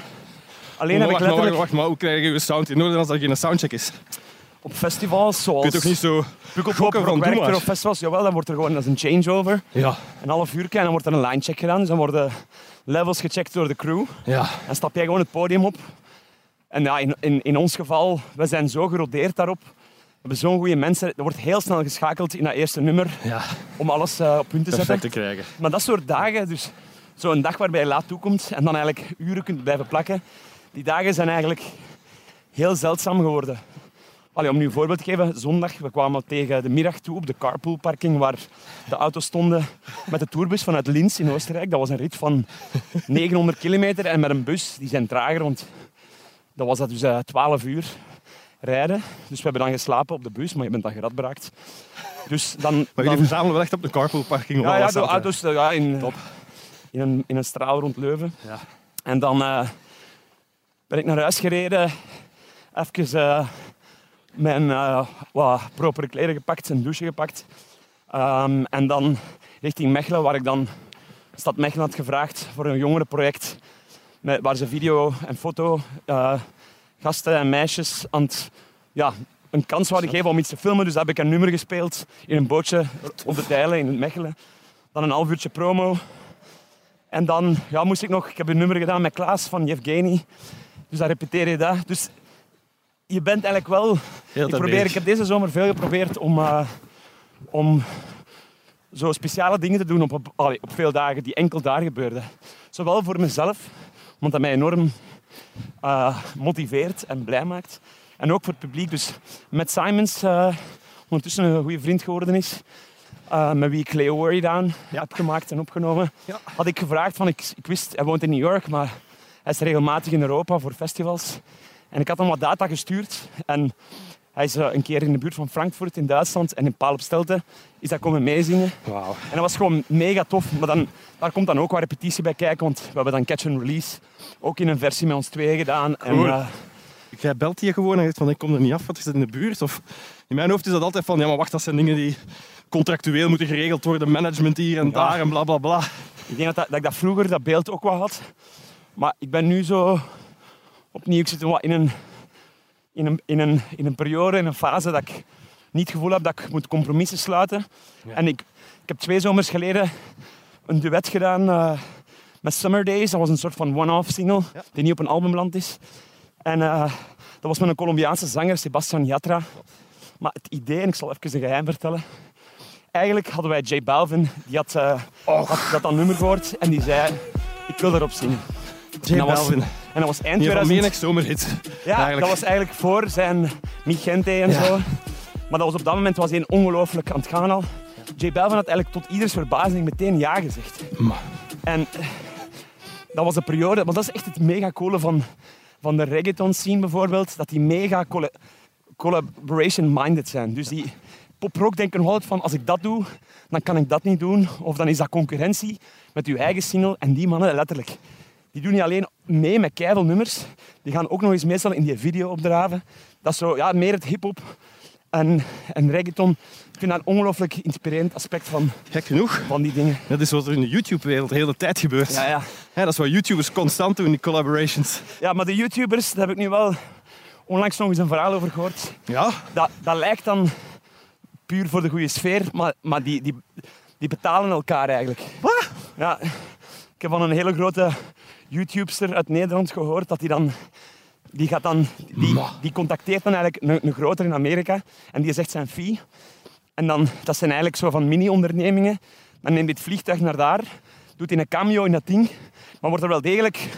Alleen Maar heb ik wacht, maar, wacht, letterlijk maar hoe krijg je je sound in orde als dat geen soundcheck is? op festivals zoals Kun je toch niet zo Pukkelpop, Rockwerchter of festivals, jawel, dan wordt er gewoon als een changeover. Ja. Een half uur en dan wordt er een line check gedaan. Dus dan worden levels gecheckt door de crew. Ja. En stap jij gewoon het podium op. En ja, in, in, in ons geval, we zijn zo gerodeerd daarop. We hebben zo'n goede mensen. Er wordt heel snel geschakeld in dat eerste nummer Ja. om alles eh, op punt te Perfect zetten. te krijgen. Maar dat soort dagen, dus zo'n dag waarbij je laat toekomt en dan eigenlijk uren kunt blijven plakken, die dagen zijn eigenlijk heel zeldzaam geworden. Allee, om nu een voorbeeld te geven, zondag, we kwamen tegen de middag toe op de carpoolparking waar de auto's stonden met de tourbus vanuit Linz in Oostenrijk. Dat was een rit van <laughs> 900 kilometer en met een bus, die zijn trager, want dat was dat dus eh, 12 uur rijden. Dus we hebben dan geslapen op de bus, maar je bent dan geradbraakt. Dus dan, Maar dan- jullie verzamelen wel echt op de carpoolparking? ja, ja, de auto's eh, ja, in, in, een, in een straal rond Leuven. Ja. En dan eh, ben ik naar huis gereden, even mijn wat propere kleren gepakt, een douche gepakt. Ehm, en dan richting Mechelen, waar ik dan Stad Mechelen had gevraagd voor een jongerenproject. Met, waar ze video en foto, eh, gasten en meisjes aan het, ja, een kans zouden geven om iets te filmen. Dus heb ik een nummer gespeeld in een bootje op de Dijlen in het Mechelen. Dan een half uurtje promo. En dan ja, moest ik nog... Ik heb een nummer gedaan met Klaas van Yevgeny. Dus dan repeteer je dat. Dus je bent eigenlijk wel... Heel Ik, probeer, ik heb deze zomer veel geprobeerd om, eh, om zo speciale dingen te doen op, op, op veel dagen die enkel daar gebeurden. Zowel voor mezelf, want dat mij enorm eh, motiveert en blij maakt. En ook voor het publiek. Dus met Simons, eh, ondertussen een goede vriend geworden is, eh, met wie ik Leo Worry Down heb gemaakt en opgenomen, Ja. had ik gevraagd, van, ik, ik wist, hij woont in New York, maar hij is regelmatig in Europa voor festivals. En ik had hem wat data gestuurd en hij is eh, een keer in de buurt van Frankfurt in Duitsland en in Paal op Stelten is dat komen meezingen. En dat was gewoon mega tof. Maar dan, daar komt dan ook wat repetitie bij kijken, want we hebben dan Catch and Release ook in een versie met ons tweeën gedaan. Cool. En, eh, Jij belt die gewoon en zegt van ik kom er niet af, wat is dat in de buurt? Of in mijn hoofd is dat altijd van ja, maar wacht, dat zijn dingen die contractueel moeten geregeld worden, management hier en Ja. daar en bla bla bla. Ik denk dat, dat, dat ik dat vroeger, dat beeld ook wel had. Maar ik ben nu zo opnieuw, ik zit wat in een, in, een, in, een, in een periode, in een fase dat ik niet het gevoel heb dat ik moet compromissen sluiten. En ik, ik heb twee zomers geleden een duet gedaan eh, met Summer Days. Dat was een soort van one-off single Ja. die niet op een album beland is. En eh, dat was met een Colombiaanse zanger, Sebastian Yatra. Maar het idee, en ik zal even een geheim vertellen. Eigenlijk hadden wij J Balvin, die had, eh, had dat, dat nummer gehoord en die zei, ik wil erop zingen. J Balvin, En dat was eind die van 2000. Menex zomerhit. Ja, eigenlijk. dat was eigenlijk voor zijn Migente en Ja. zo. Maar dat was op dat moment was hij ongelooflijk aan het gaan al. J Balvin had eigenlijk tot ieders verbazing meteen ja gezegd. En dat was een periode, maar dat is echt het mega coole van, van de reggaeton scene bijvoorbeeld, dat die mega colla- collaboration-minded zijn. Dus die pop-rock denken altijd van, als ik dat doe, dan kan ik dat niet doen. Of dan is dat concurrentie met uw eigen single. En die mannen, letterlijk, die doen niet alleen mee met keiveel nummers, die gaan ook nog eens meestal in die video opdraven. Dat is zo, ja, meer het hip-hop en, en reggaeton. Ik vind dat een ongelooflijk inspirerend aspect van, gek genoeg. van die dingen. Dat is wat er in de YouTube-wereld de hele tijd gebeurt. Ja, ja. Dat is wat YouTubers constant doen, die collaborations. Ja, maar de YouTubers, daar heb ik nu wel onlangs nog eens een verhaal over gehoord. Ja, Dat, dat lijkt dan puur voor de goede sfeer, maar, maar die, die, die betalen elkaar eigenlijk. Wat? Ja, ik heb van een hele grote YouTubester uit Nederland gehoord dat die dan... Die, gaat dan, die, die contacteert dan eigenlijk een, een groter in Amerika en die zegt zijn fee. En dan, dat zijn eigenlijk zo van mini-ondernemingen. Dan neemt hij het vliegtuig naar daar, doet hij een cameo in dat ding, maar wordt er wel degelijk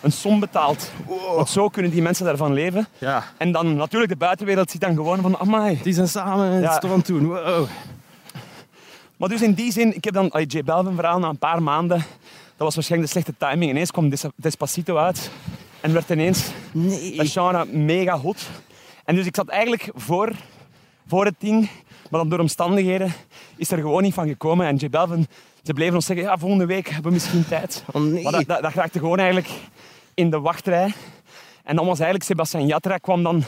een som betaald. Want zo kunnen die mensen daarvan leven. ja. En dan natuurlijk de buitenwereld ziet dan gewoon van, amai. Die zijn samen het Ja. het doen. Wow. Maar dus in die zin, ik heb dan J Balvin verhaal na een paar maanden. Dat was waarschijnlijk de slechte timing. Ineens kwam Des- Despacito uit en werd ineens Nee. dat genre mega hot. En dus ik zat eigenlijk voor, voor het ding, maar dan door omstandigheden is er gewoon niet van gekomen. En J Balvin, ze bleven ons zeggen, ja, volgende week hebben we misschien tijd. Oh nee. Maar dat, dat, dat raakte gewoon eigenlijk in de wachtrij. En dan was eigenlijk Sebastian Yatra kwam dan...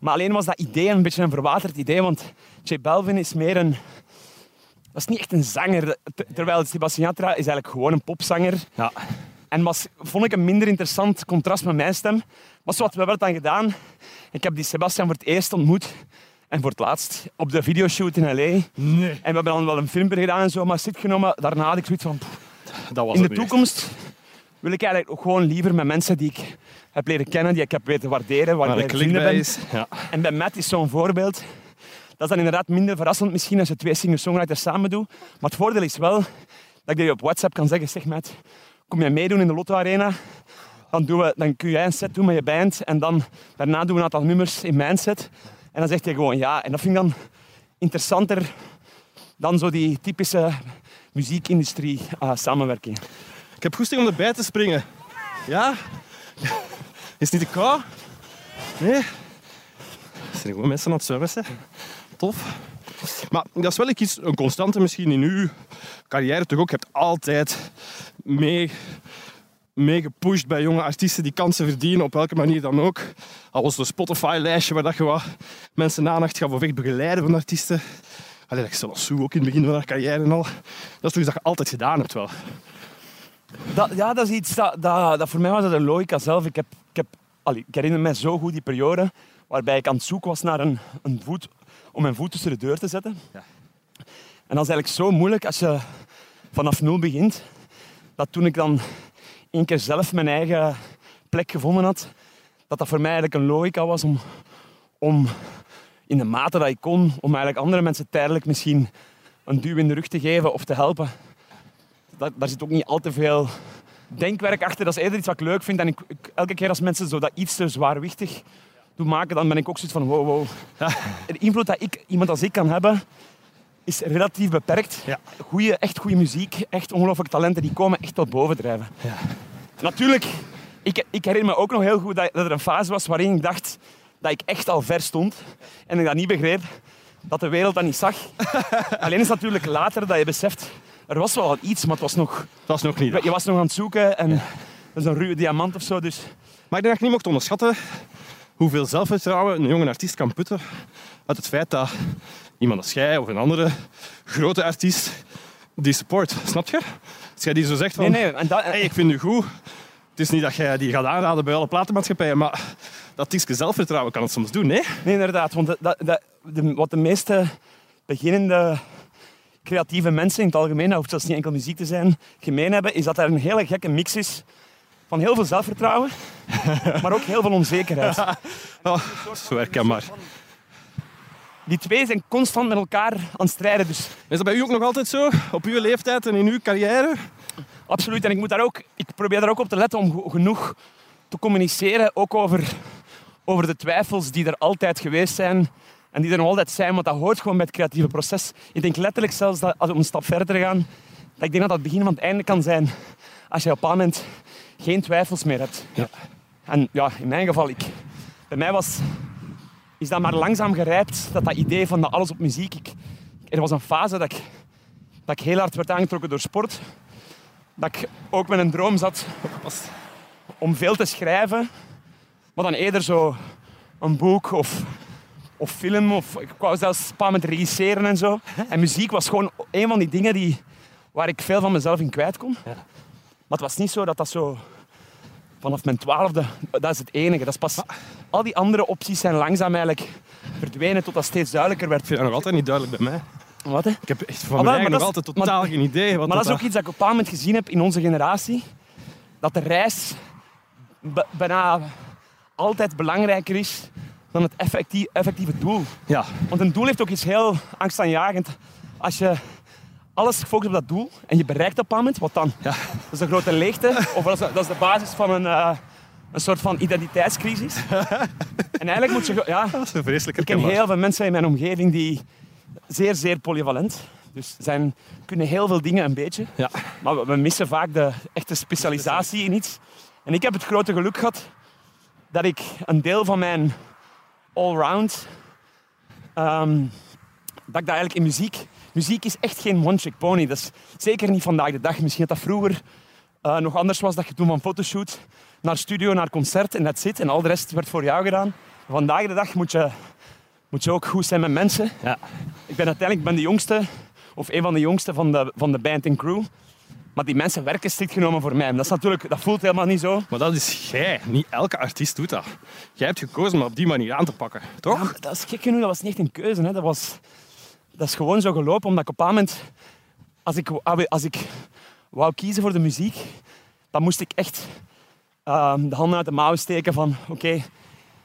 Maar alleen was dat idee een beetje een verwaterd idee, want J Balvin is meer een... Dat is niet echt een zanger. Ter- Terwijl Sebastian Yatra is eigenlijk gewoon een popzanger. Ja. En was, vond ik een minder interessant contrast met mijn stem. Maar zo wat we hebben dan gedaan. Ik heb die Sebastian voor het eerst ontmoet. En voor het laatst op de videoshoot in L.A. Nee. En we hebben dan wel een filmpje gedaan en zo, maar zit genomen. Daarna had ik zoiets van... pff, Dat was in de toekomst wil ik eigenlijk ook gewoon liever met mensen die ik heb leren kennen, die ik heb weten waarderen, waar Waar ik vrienden ben. is. Ja. En bij Matt is zo'n voorbeeld. Dat is dan inderdaad minder verrassend misschien als je twee singer-songwriters samen doet. Maar het voordeel is wel dat ik je op WhatsApp kan zeggen, zeg Matt, kom jij meedoen in de Lotto Arena? Dan, doen we, dan kun jij een set doen met je band en dan daarna doen we een aantal nummers in mijn set. En dan zegt hij gewoon ja. En dat vind ik dan interessanter dan zo die typische muziekindustrie eh, samenwerking. Ik heb goesting om erbij te springen. Ja? Is het niet te kou? Nee? Er zijn gewoon mensen aan het servicen. Tof. Maar dat is wel iets, een constante misschien in uw carrière toch ook. Je hebt altijd mee, mee gepusht bij jonge artiesten die kansen verdienen, op welke manier dan ook. Al was een Spotify-lijstje waar dat je wat mensen aandacht gaf of echt begeleiden van artiesten. Allee, dat je zelfs zo ook in het begin van haar carrière en al. Dat is toch iets dat je altijd gedaan hebt wel. Dat, ja, dat is iets dat, dat, dat voor mij was dat een logica zelf. Ik, heb, ik, heb, allee, ik herinner me zo goed die periode waarbij ik aan het zoeken was naar een, een voet om mijn voet tussen de deur te zetten. Ja. En dat is eigenlijk zo moeilijk als je vanaf nul begint. Dat toen ik dan één keer zelf mijn eigen plek gevonden had, dat dat voor mij eigenlijk een logica was om, om in de mate dat ik kon, om eigenlijk andere mensen tijdelijk misschien een duw in de rug te geven of te helpen. Dat, daar zit ook niet al te veel denkwerk achter. Dat is eerder iets wat ik leuk vind. En ik, ik- elke keer als mensen zo dat iets te zwaarwichtig doen maken, dan ben ik ook zoiets van wow, wow. De invloed dat ik, iemand als ik kan hebben, is relatief beperkt. Ja. Goeie, echt goede muziek, echt ongelooflijke talenten, die komen echt tot boven drijven. Ja. Natuurlijk, ik, ik herinner me ook nog heel goed dat, dat er een fase was waarin ik dacht dat ik echt al ver stond en ik dat niet begreep, dat de wereld dat niet zag. <laughs> Alleen is het natuurlijk later dat je beseft, er was wel iets, maar het was nog, Dat was nog niet. je was nog aan het zoeken en dat is een ruwe diamant of zo. Dus Maar ik denk dat je niet mocht onderschatten hoeveel zelfvertrouwen een jonge artiest kan putten uit het feit dat iemand als jij of een andere grote artiest die support. Snap je? Als jij die zo zegt van... nee, nee. En dat, Hey, ik vind u goed. Het is niet dat jij die gaat aanraden bij alle platenmaatschappijen, maar dat tikje zelfvertrouwen kan het soms doen, nee? Nee, inderdaad. Want dat, dat, dat- de, wat de meeste beginnende creatieve mensen in het algemeen, dat hoeft zelfs niet enkel muziek te zijn, gemeen hebben, is dat er een hele gekke mix is van heel veel zelfvertrouwen, <laughs> maar ook heel veel onzekerheid. Oh, zo herkenbaar. Die twee zijn constant met elkaar aan het strijden. Dus Is dat bij u ook nog altijd zo? Op uw leeftijd en in uw carrière? absoluut. En ik, moet daar ook, ik probeer daar ook op te letten om genoeg te communiceren, ook over, over de twijfels die er altijd geweest zijn en die er nog altijd zijn, want dat hoort gewoon bij het creatieve proces. Ik denk letterlijk zelfs dat, als we een stap verder gaan, dat ik denk dat dat het begin van het einde kan zijn als je op een moment geen twijfels meer hebt. Ja. En ja, in mijn geval, ik, bij mij was, is dat maar langzaam gerijpt, dat dat idee van dat alles op muziek. Ik, er was een fase dat ik, dat ik heel hard werd aangetrokken door sport. Dat ik ook met een droom zat om veel te schrijven, maar dan eerder zo een boek of, of film. Of, ik wou zelfs een paar met regisseren en zo. En muziek was gewoon een van die dingen die, waar ik veel van mezelf in kwijt kon. Maar het was niet zo dat dat zo vanaf mijn twaalfde, dat is het enige. Dat is pas, al die andere opties zijn langzaam eigenlijk verdwenen tot dat steeds duidelijker werd. Ik vind dat nog altijd niet duidelijk bij mij. Wat, hè? Ik heb echt van Ah, maar nog is- altijd totaal maar- geen idee. Wat Maar dat is ook iets dat ik op een bepaald moment gezien heb in onze generatie. Dat de reis bijna altijd belangrijker is dan het effectie- effectieve doel. Ja, Want een doel heeft ook iets heel angstaanjagend. Als je alles gefocust op dat doel en je bereikt op een moment, wat dan? Ja. Dat is een grote leegte. Of dat is, dat is de basis van een, eh, een soort van identiteitscrisis. <laughs> en eigenlijk moet je... Ja, dat is een vreselijk ik ken heel veel mensen in mijn omgeving die zeer, zeer polyvalent. Dus zijn, kunnen heel veel dingen een beetje. Ja. Maar we, we missen vaak de echte specialisatie in iets. En ik heb het grote geluk gehad dat ik een deel van mijn allround, ehm dat ik dat eigenlijk in muziek... Muziek is echt geen one-trick pony. Dat is zeker niet vandaag de dag. Misschien dat dat vroeger eh, nog anders was. Dat je toen van fotoshoot naar studio, naar concert en dat zit. En al de rest werd voor jou gedaan. Vandaag de dag moet je, moet je ook goed zijn met mensen. Ja. Ik ben uiteindelijk ben de jongste, of een van de jongste van de, van de band en crew. Maar die mensen werken strikt genomen voor mij. Dat, is natuurlijk, dat voelt helemaal niet zo. Maar dat is jij. Niet elke artiest doet dat. Jij hebt gekozen om op die manier aan te pakken, toch? Ja, dat is gek genoeg, dat was niet echt een keuze. Hè. Dat, was, dat is gewoon zo gelopen, omdat ik op een moment... Als ik, als ik wou kiezen voor de muziek, dan moest ik echt ehm, de handen uit de mouwen steken van... Oké,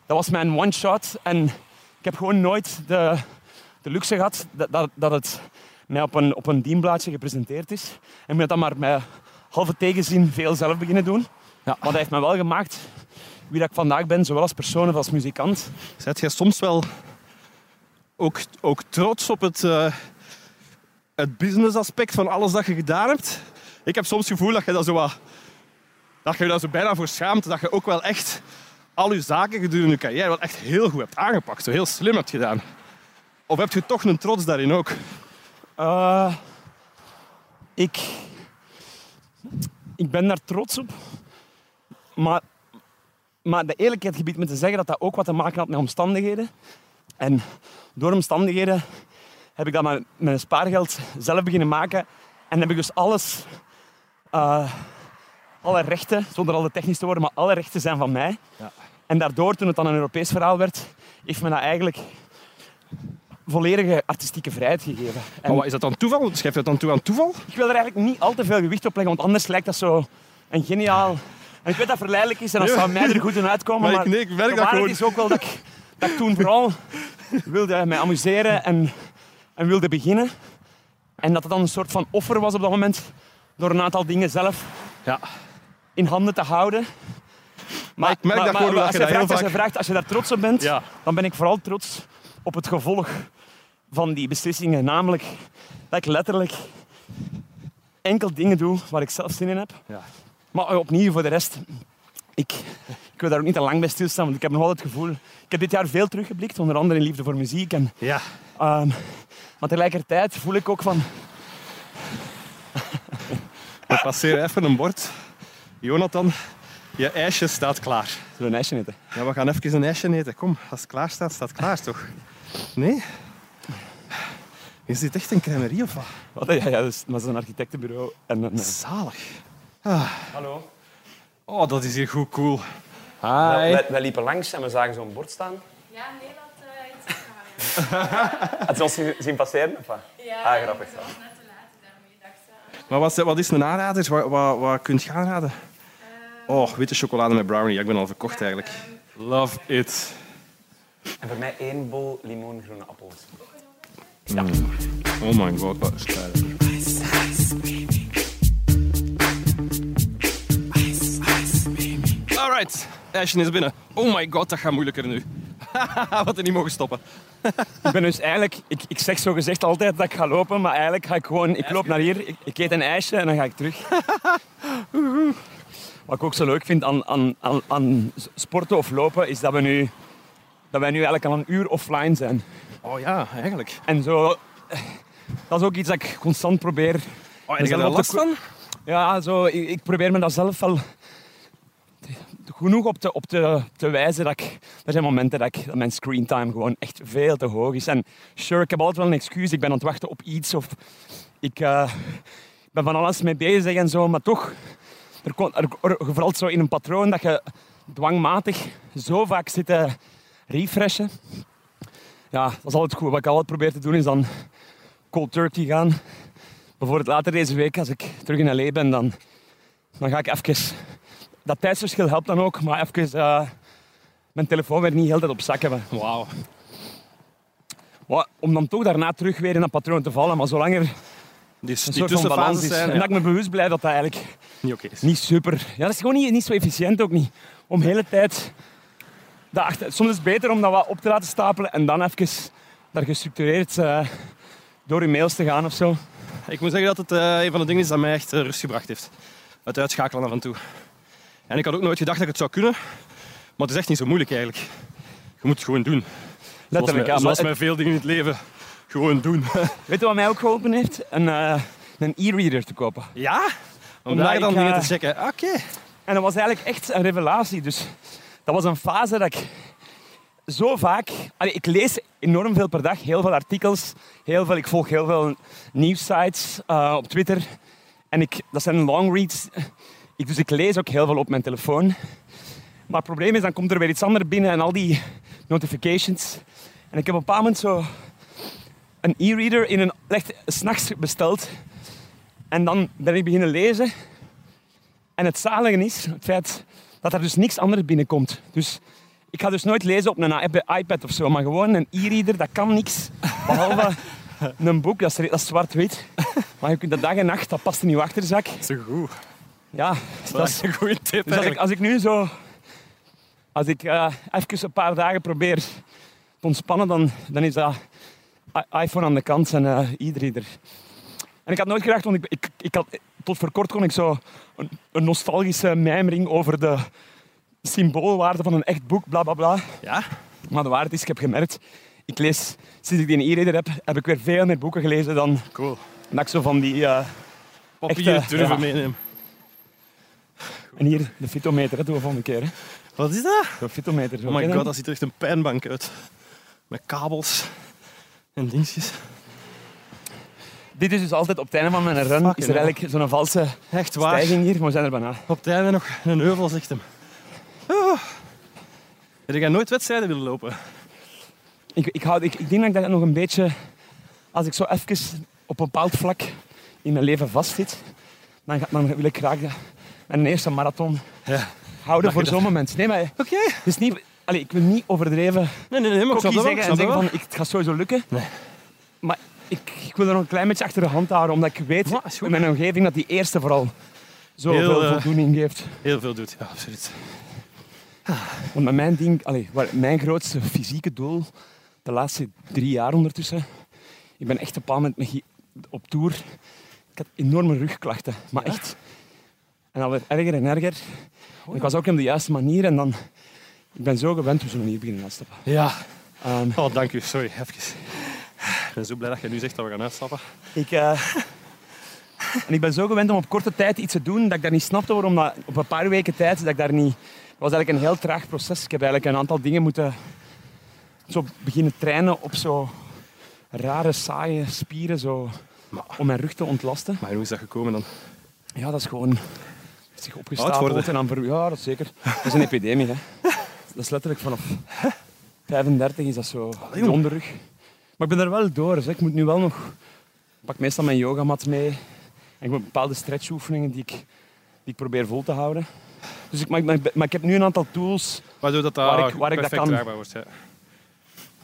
dat was mijn one-shot. En ik heb gewoon nooit de, de luxe gehad dat, dat, dat het mij op een, op een dienblaadje gepresenteerd is. En ik moet dat maar met halve tegenzin veel zelf beginnen doen. Ja. Maar dat heeft mij wel gemaakt wie dat ik vandaag ben, zowel als persoon als als muzikant. Zet jij soms wel ook, ook trots op het, eh het businessaspect van alles dat je gedaan hebt? Ik heb soms het gevoel dat je dat zo wat, dat je daar zo bijna voor schaamt, dat je ook wel echt al je zaken gedurende je carrière wel echt heel goed hebt aangepakt, zo heel slim hebt gedaan. Of heb je toch een trots daarin ook? Eh, ik, ik ben daar trots op. Maar, maar de eerlijkheid gebiedt me te zeggen dat dat ook wat te maken had met omstandigheden. En door omstandigheden heb ik dat met mijn spaargeld zelf beginnen maken. En heb ik dus alles, eh, alle rechten, zonder al te technisch te worden, maar alle rechten zijn van mij. Ja. En daardoor, toen het dan een Europees verhaal werd, heeft me dat eigenlijk volledige artistieke vrijheid gegeven. En Maar wat, is dat dan toeval? Schrijf je dat dan toe aan toeval? ik wil er eigenlijk niet al te veel gewicht op leggen, want anders lijkt dat zo een geniaal... En ik weet dat verleidelijk is en dat zou mij er goed in uitkomen, Maar maar, ik- nee, ik merk de dat gewoon. is ook wel dat ik, dat ik toen vooral wilde mij amuseren en, en wilde beginnen. En dat het dan een soort van offer was op dat moment, door een aantal dingen zelf Ja. in handen te houden. Maar, ik merk dat gewoon, als, je dat vraagt, als je vraagt, als je daar trots op bent, Ja. dan ben ik vooral trots op het gevolg van die beslissingen. Namelijk dat ik letterlijk enkel dingen doe waar ik zelf zin in heb. Ja. Maar opnieuw, voor de rest, ik, ik wil daar ook niet te lang bij stilstaan, want ik heb nog altijd het gevoel... Ik heb dit jaar veel teruggeblikt, onder andere in Liefde voor Muziek. En, Ja. ehm, maar tegelijkertijd voel ik ook van... We passeren even een bord. Jonathan, je ijsje staat klaar. Zullen we een ijsje eten? Ja, we gaan even een ijsje eten. Kom, als het klaar staat, staat het klaar toch? Nee? Is dit echt een crèmerie of wat? Wat? Ja, ja dus, dat is een architectenbureau. En een, eh, Zalig. Ah. Hallo. Oh, dat is hier goed cool. Wij, wij liepen langs en we zagen zo'n bord staan. Ja, nee, dat uh, iets gegaan. <laughs> Had je ons zien- zien passeren? Of wat? Ja, Ah, grappig. dat was net te laat, daarmee dacht ik. Maar wat, wat is een aanrader? Wat, wat, wat kun je aanraden? Oh, witte chocolade met brownie. Ja, ik ben al verkocht eigenlijk. Love it. En voor mij één bol limoengroene appels. Oh my god, wat is het Alright, ijsje is binnen. Oh my god, dat gaat moeilijker nu. <laughs> Wat er niet mogen stoppen. <laughs> Ik ben dus eigenlijk... Ik, ik zeg zo gezegd altijd dat ik ga lopen, maar eigenlijk ga ik gewoon... Ik loop naar hier, ik, ik eet een ijsje en dan ga ik terug. <laughs> Wat ik ook zo leuk vind aan, aan, aan, aan sporten of lopen, is dat we nu... Dat wij nu eigenlijk al een uur offline zijn. Oh ja, eigenlijk. En zo... Dat is ook iets dat ik constant probeer... Oh, op last te- van? Ja, zo, ik, ik probeer me daar zelf wel genoeg op te, op wijzen dat ik... Er zijn momenten dat, ik, dat mijn screentime gewoon echt veel te hoog is. En sure, ik heb altijd wel een excuus. Ik ben aan het wachten op iets of... Ik eh, ben van alles mee bezig en zo, maar toch... Er, komt- er, er, zo in een patroon dat je dwangmatig zo vaak zit te refreshen. Ja, dat is altijd goed. Wat ik altijd probeer te doen is dan cold turkey gaan. Bijvoorbeeld later deze week, als ik terug in LA ben, dan, dan ga ik even... Dat tijdsverschil helpt dan ook, maar even eh, mijn telefoon weer niet heel tijd op zak hebben. Wauw. Maar om dan toch daarna terug weer in dat patroon te vallen, maar zolang er Die, een die soort van balans is. zijn En dat ik me bewust blijf dat dat eigenlijk niet oké is. niet super... Ja, dat is gewoon niet, niet zo efficiënt ook niet. Om de hele tijd... Dat achter, soms is het beter om dat wat op te laten stapelen en dan even daar gestructureerd eh, door je mails te gaan of zo. Ik moet zeggen dat het eh, een van de dingen is dat mij echt rust gebracht heeft. Het uitschakelen af en toe. En ik had ook nooit gedacht dat ik het zou kunnen. Maar het is echt niet zo moeilijk eigenlijk. Je moet het gewoon doen. Zoals, Letterlijk. Maar zoals met veel dingen in het leven. Gewoon doen. <laughs> Weet je wat mij ook geholpen heeft? Een, eh, een e-reader te kopen. Ja? Om Omdat daar dan dingen eh, te checken. Oké. En dat was eigenlijk echt een revelatie. Dus dat was een fase dat ik zo vaak... Allee, ik lees enorm veel per dag, heel veel artikels. Heel veel, ik volg heel veel nieuwssites eh, op Twitter. En ik, dat zijn long reads. Ik, dus ik lees ook heel veel op mijn telefoon. Maar het probleem is, dan komt er weer iets anders binnen en al die notifications. En ik heb op een bepaald moment zo een e-reader in een, echt s'nachts besteld. En dan ben ik beginnen lezen. En het zalige is het feit dat er dus niks anders binnenkomt. Dus ik ga dus nooit lezen op een iP- iPad of zo, maar gewoon een e-reader, dat kan niks. Behalve <laughs> een boek, dat is, dat is zwart-wit. Maar je kunt dat dag en nacht, dat past in je achterzak. Zo goed. Ja, <laughs> Dat is een goede tip dus als ik, eigenlijk. als ik nu zo... Als ik eh, even een paar dagen probeer te ontspannen, dan, dan is dat iPhone aan de kant en eh e-reader. En ik had nooit gedacht, want ik, ik, ik had, tot voor kort kon ik zo een, een nostalgische mijmering over de symboolwaarde van een echt boek, bla bla bla. Ja? Maar de waarheid is, ik heb gemerkt, ik lees, sinds ik die e-reader heb, heb ik weer veel meer boeken gelezen dan Cool. dat ik zo van die... eh, Papier durven ja. meenemen. En hier, de fitometer, dat doen we volgende keer. Hè. Wat is dat? De fitometer. Oh my je god, dat? ziet er echt een pijnbank uit. Met kabels en dingetjes. Dit is dus altijd op het einde van mijn run. Fucking Is er eigenlijk zo'n valse Echt waar. stijging hier, maar we zijn er bijna. Op het einde nog een heuvel, zegt hem. Oh. Heb jij nooit wedstrijden willen lopen? Ik, ik, hou, ik, ik denk dat ik dat nog een beetje... Als ik zo even op een bepaald vlak in mijn leven vastzit, dan, ga- dan wil ik graag dat- mijn eerste marathon Ja. houden voor zo'n moment. Nee, maar Oké. is niet... Allee, ik wil niet overdreven Nee, nee, nee, maar ik snap zeggen ik en zeggen van ik, het gaat sowieso lukken. Nee. Maar ik, ik wil er nog een klein beetje achter de hand houden, omdat ik weet in mijn omgeving dat die eerste vooral zoveel Heel, eh, voldoening geeft. Heel veel doet, ja, absoluut. Want met mijn ding, allee, waar- mijn grootste fysieke doel de laatste drie jaar ondertussen. Ik ben echt op een bepaald moment met gi- op tour. Ik had enorme rugklachten. Maar echt En dat werd erger en erger. En ik was ook op de juiste manier en dan... Ik ben zo gewend hoe ze manier beginnen uitstappen. Ja. Ehm, Oh, dank u. Sorry, even. Ik ben zo blij dat je nu zegt dat we gaan uitstappen. ik, eh, en ik ben zo gewend om op korte tijd iets te doen dat ik dat niet snapte waarom dat op een paar weken tijd dat ik daar niet... Het was eigenlijk een heel traag proces. Ik heb eigenlijk een aantal dingen moeten zo beginnen trainen op zo rare, saaie spieren zo, om mijn rug te ontlasten. Maar hoe is dat gekomen dan? Ja, dat is gewoon zich opgestapeld en dan... ver- Ja, dat is zeker. Dat is een epidemie, hè. <laughs> Dat is letterlijk vanaf 35 is dat zo, jong. onderrug. Maar ik ben er wel door. Dus ik moet nu wel nog... Ik pak meestal mijn yogamat mee. En ik heb bepaalde stretchoefeningen die ik, die ik probeer vol te houden. Dus ik, maar, ik- maar ik heb nu een aantal tools Waardoor dat, dat Waar ik- waar ik dat kan. wordt. Ja.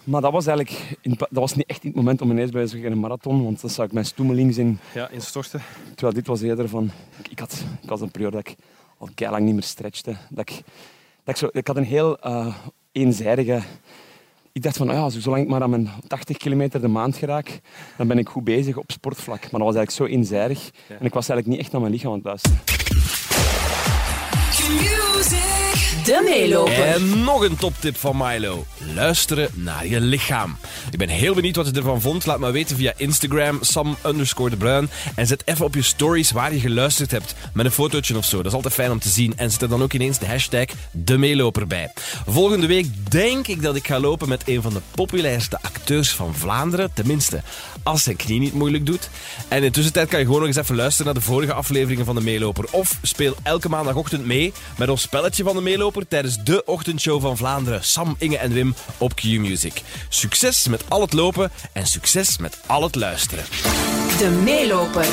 Maar dat was eigenlijk in- dat was niet echt in het moment om ineens bij zo'n een marathon, want dan zou ik mijn stoemeling zien. ja, instorten. Terwijl dit was eerder van... Ik, ik, had, ik had een periode dat ik al lang niet meer stretchte. Dat ik, dat ik, zo, ik had een heel eh, eenzijdige... Ik dacht van, ja, zolang ik maar aan mijn 80 kilometer de maand geraak, dan ben ik goed bezig op sportvlak. Maar dat was eigenlijk zo eenzijdig. Ja. En ik was eigenlijk niet echt naar mijn lichaam aan het luisteren. De meeloper. En nog een toptip van Milo. Luisteren naar je lichaam. Ik ben heel benieuwd wat je ervan vond. Laat me weten via Instagram, Sam de Bruin. En zet even op je stories waar je geluisterd hebt. Met een fotootje of zo. Dat is altijd fijn om te zien. En zet er dan ook ineens de hashtag de meeloper bij. Volgende week denk ik dat ik ga lopen met een van de populairste acteurs van Vlaanderen. Tenminste, als zijn knie niet moeilijk doet. En in de tussentijd kan je gewoon nog eens even luisteren naar de vorige afleveringen van de meeloper. Of speel elke maandagochtend mee met ons spelletje van de meeloper tijdens de ochtendshow van Vlaanderen. Sam, Inge en Wim op Q-Music. Succes met al het lopen en succes met al het luisteren. De meeloper.